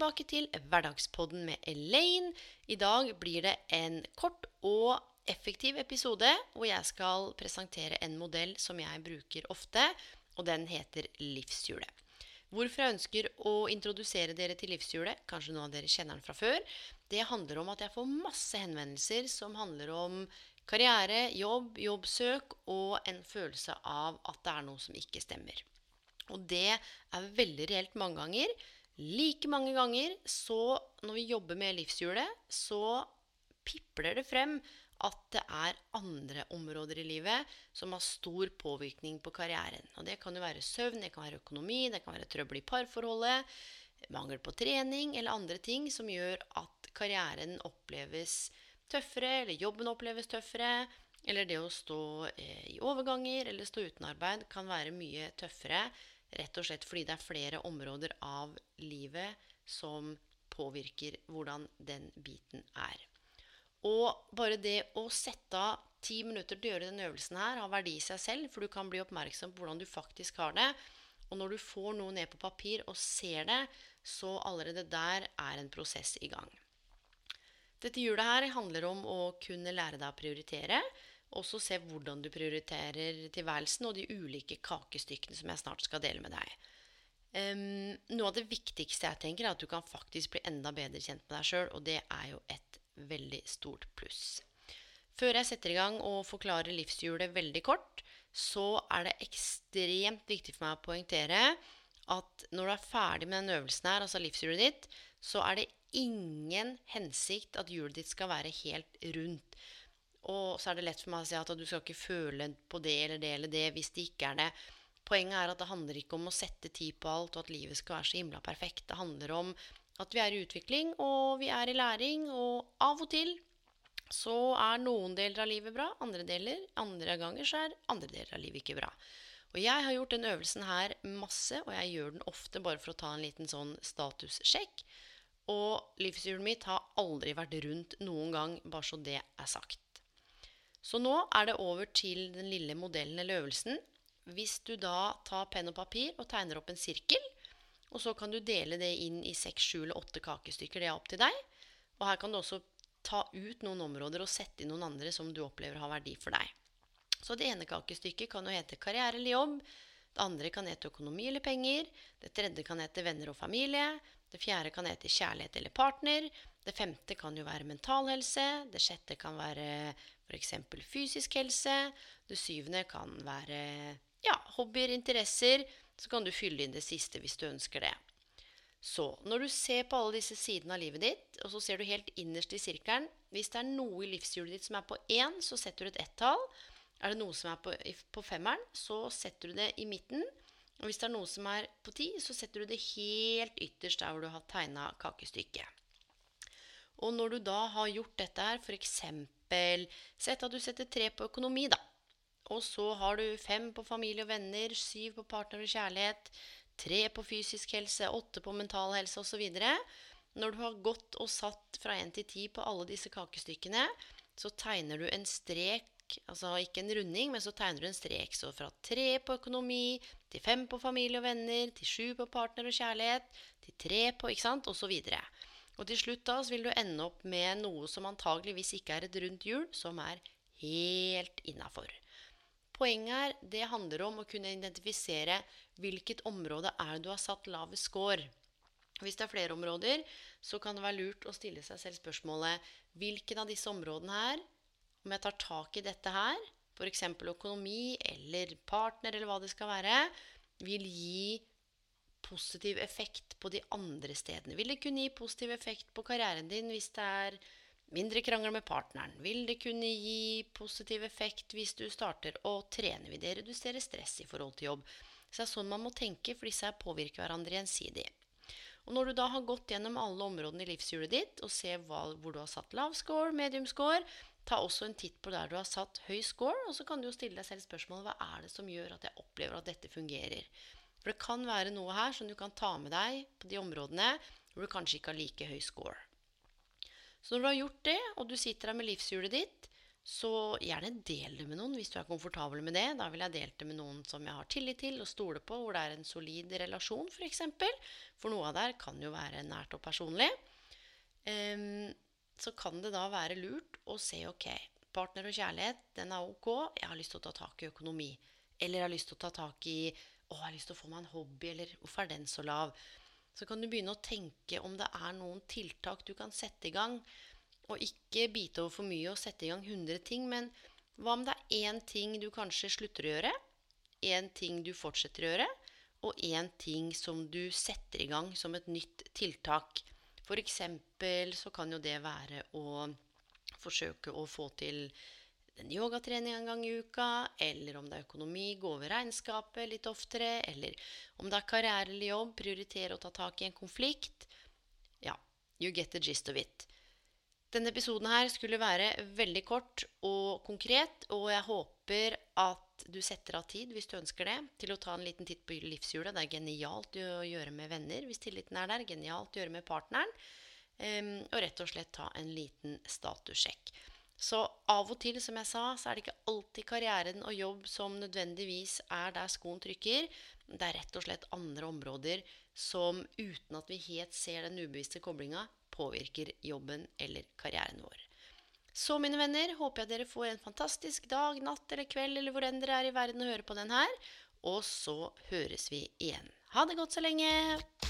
tilbake til Hverdagspodden med Elaine. I dag blir det en kort og effektiv episode hvor jeg skal presentere en modell som jeg bruker ofte, og den heter livshjulet. Hvorfor jeg ønsker å introdusere dere til livshjulet, kanskje noen av dere kjenner den fra før, det handler om at jeg får masse henvendelser som handler om karriere, jobb, jobbsøk og en følelse av at det er noe som ikke stemmer. Og det er veldig reelt mange ganger. Like mange ganger så når vi jobber med livshjulet, så pipler det frem at det er andre områder i livet som har stor påvirkning på karrieren. Og det kan jo være søvn, det kan være økonomi, det kan være trøbbel i parforholdet, mangel på trening eller andre ting som gjør at karrieren oppleves tøffere, eller jobben oppleves tøffere, eller det å stå eh, i overganger eller stå uten arbeid kan være mye tøffere Rett og slett fordi det er flere områder av livet som påvirker hvordan den biten er. Og bare det å sette av ti minutter til å gjøre denne øvelsen her har verdi i seg selv, for du kan bli oppmerksom på hvordan du faktisk har det. Og når du får noe ned på papir og ser det, så allerede der er en prosess i gang. Dette hjulet her handler om å kunne lære deg å prioritere. Også se hvordan du prioriterer tilværelsen og de ulike kakestykkene som jeg snart skal dele med deg. Um, noe av det viktigste jeg tenker, er at du kan faktisk bli enda bedre kjent med deg sjøl, og det er jo et veldig stort pluss. Før jeg setter i gang og forklarer livshjulet veldig kort, så er det ekstremt viktig for meg å poengtere at når du er ferdig med den øvelsen her, altså livshjulet ditt, så er det ingen hensikt at hjulet ditt skal være helt rundt. Og så er det lett for meg å si at du skal ikke føle på det eller det eller det hvis det ikke er det. Poenget er at det handler ikke om å sette tid på alt, og at livet skal være så himla perfekt. Det handler om at vi er i utvikling, og vi er i læring, og av og til så er noen deler av livet bra, andre deler, andre ganger så er andre deler av livet ikke bra. Og jeg har gjort den øvelsen her masse, og jeg gjør den ofte bare for å ta en liten sånn statussjekk. Og livshjulet mitt har aldri vært rundt noen gang, bare så det er sagt. Så nå er det over til den lille modellen eller øvelsen. Hvis du da tar penn og papir og tegner opp en sirkel, og så kan du dele det inn i seks, sju eller åtte kakestykker. Det er opp til deg. Og her kan du også ta ut noen områder og sette inn noen andre som du opplever har verdi for deg. Så det ene kakestykket kan jo hete karriere eller jobb. Det andre kan hete økonomi eller penger. Det tredje kan hete venner og familie. Det fjerde kan hete kjærlighet eller partner. Det femte kan jo være mental helse. Det sjette kan være f.eks. fysisk helse. Det syvende kan være ja, hobbyer, interesser. Så kan du fylle inn det siste hvis du ønsker det. Så når du ser på alle disse sidene av livet ditt, og så ser du helt innerst i sirkelen Hvis det er noe i livshjulet ditt som er på én, så setter du et ett-tall. Er det noe som er på, på femmeren, så setter du det i midten. Og hvis det er noe som er på ti, så setter du det helt ytterst der hvor du har tegna kakestykket. Og når du da har gjort dette her, f.eks. sett at du setter tre på økonomi, da. Og så har du fem på familie og venner, syv på partner og kjærlighet, tre på fysisk helse, åtte på mental helse osv. Når du har gått og satt fra én til ti på alle disse kakestykkene, så tegner du en strek, altså ikke en runding, men så tegner du en strek. Så fra tre på økonomi, til fem på familie og venner, til sju på partner og kjærlighet, til tre på ikke sant, osv. Og til slutt da så vil du ende opp med noe som antageligvis ikke er et rundt hjul, som er helt innafor. Poenget her, det handler om å kunne identifisere hvilket område er det du har satt lavest score. Hvis det er flere områder, så kan det være lurt å stille seg selv spørsmålet hvilken av disse områdene her, om jeg tar tak i dette her, f.eks. økonomi eller partner eller hva det skal være, vil gi positiv effekt på de andre stedene? Vil det kunne gi positiv effekt på karrieren din hvis det er mindre krangel med partneren? Vil det kunne gi positiv effekt hvis du starter å trene? Vil det redusere stress i forhold til jobb? Så det er sånn man må tenke, for disse påvirker hverandre gjensidig. Og når du da har gått gjennom alle områdene i livshjulet ditt og ser hva, hvor du har satt lav score, medium score, ta også en titt på der du har satt høy score, og så kan du jo stille deg selv spørsmålet hva er det som gjør at jeg opplever at dette fungerer. For det kan være noe her som du kan ta med deg på de områdene hvor du kanskje ikke har like høy score. Så når du har gjort det, og du sitter her med livshjulet ditt, så gjerne del det med noen hvis du er komfortabel med det. Da vil jeg delt det med noen som jeg har tillit til og stoler på, hvor det er en solid relasjon, f.eks. For, eksempel. for noe av det her kan jo være nært og personlig. Um, så kan det da være lurt å se ok, partner og kjærlighet, den er ok. Jeg har lyst til å ta tak i økonomi. Eller jeg har lyst til å ta tak i å, jeg har lyst til å få meg en hobby, eller hvorfor er den så lav? Så kan du begynne å tenke om det er noen tiltak du kan sette i gang. Og ikke bite over for mye og sette i gang 100 ting, men hva om det er én ting du kanskje slutter å gjøre? Én ting du fortsetter å gjøre? Og én ting som du setter i gang som et nytt tiltak. F.eks. så kan jo det være å forsøke å få til en yogatrening en gang i uka, eller om det er økonomi, gå over regnskapet litt oftere, eller om det er karriere eller jobb, prioritere å ta tak i en konflikt. Ja, you get the gist of it. Denne episoden her skulle være veldig kort og konkret, og jeg håper at du setter av tid, hvis du ønsker det, til å ta en liten titt på livshjulet. Det er genialt å gjøre med venner hvis tilliten er der. Genialt å gjøre med partneren. Um, og rett og slett ta en liten statussjekk. Så av og til, som jeg sa, så er det ikke alltid karrieren og jobb som nødvendigvis er der skoen trykker. Det er rett og slett andre områder som uten at vi helt ser den ubevisste koblinga, påvirker jobben eller karrieren vår. Så mine venner, håper jeg dere får en fantastisk dag, natt eller kveld eller hvor enn dere er i verden og hører på den her. Og så høres vi igjen. Ha det godt så lenge!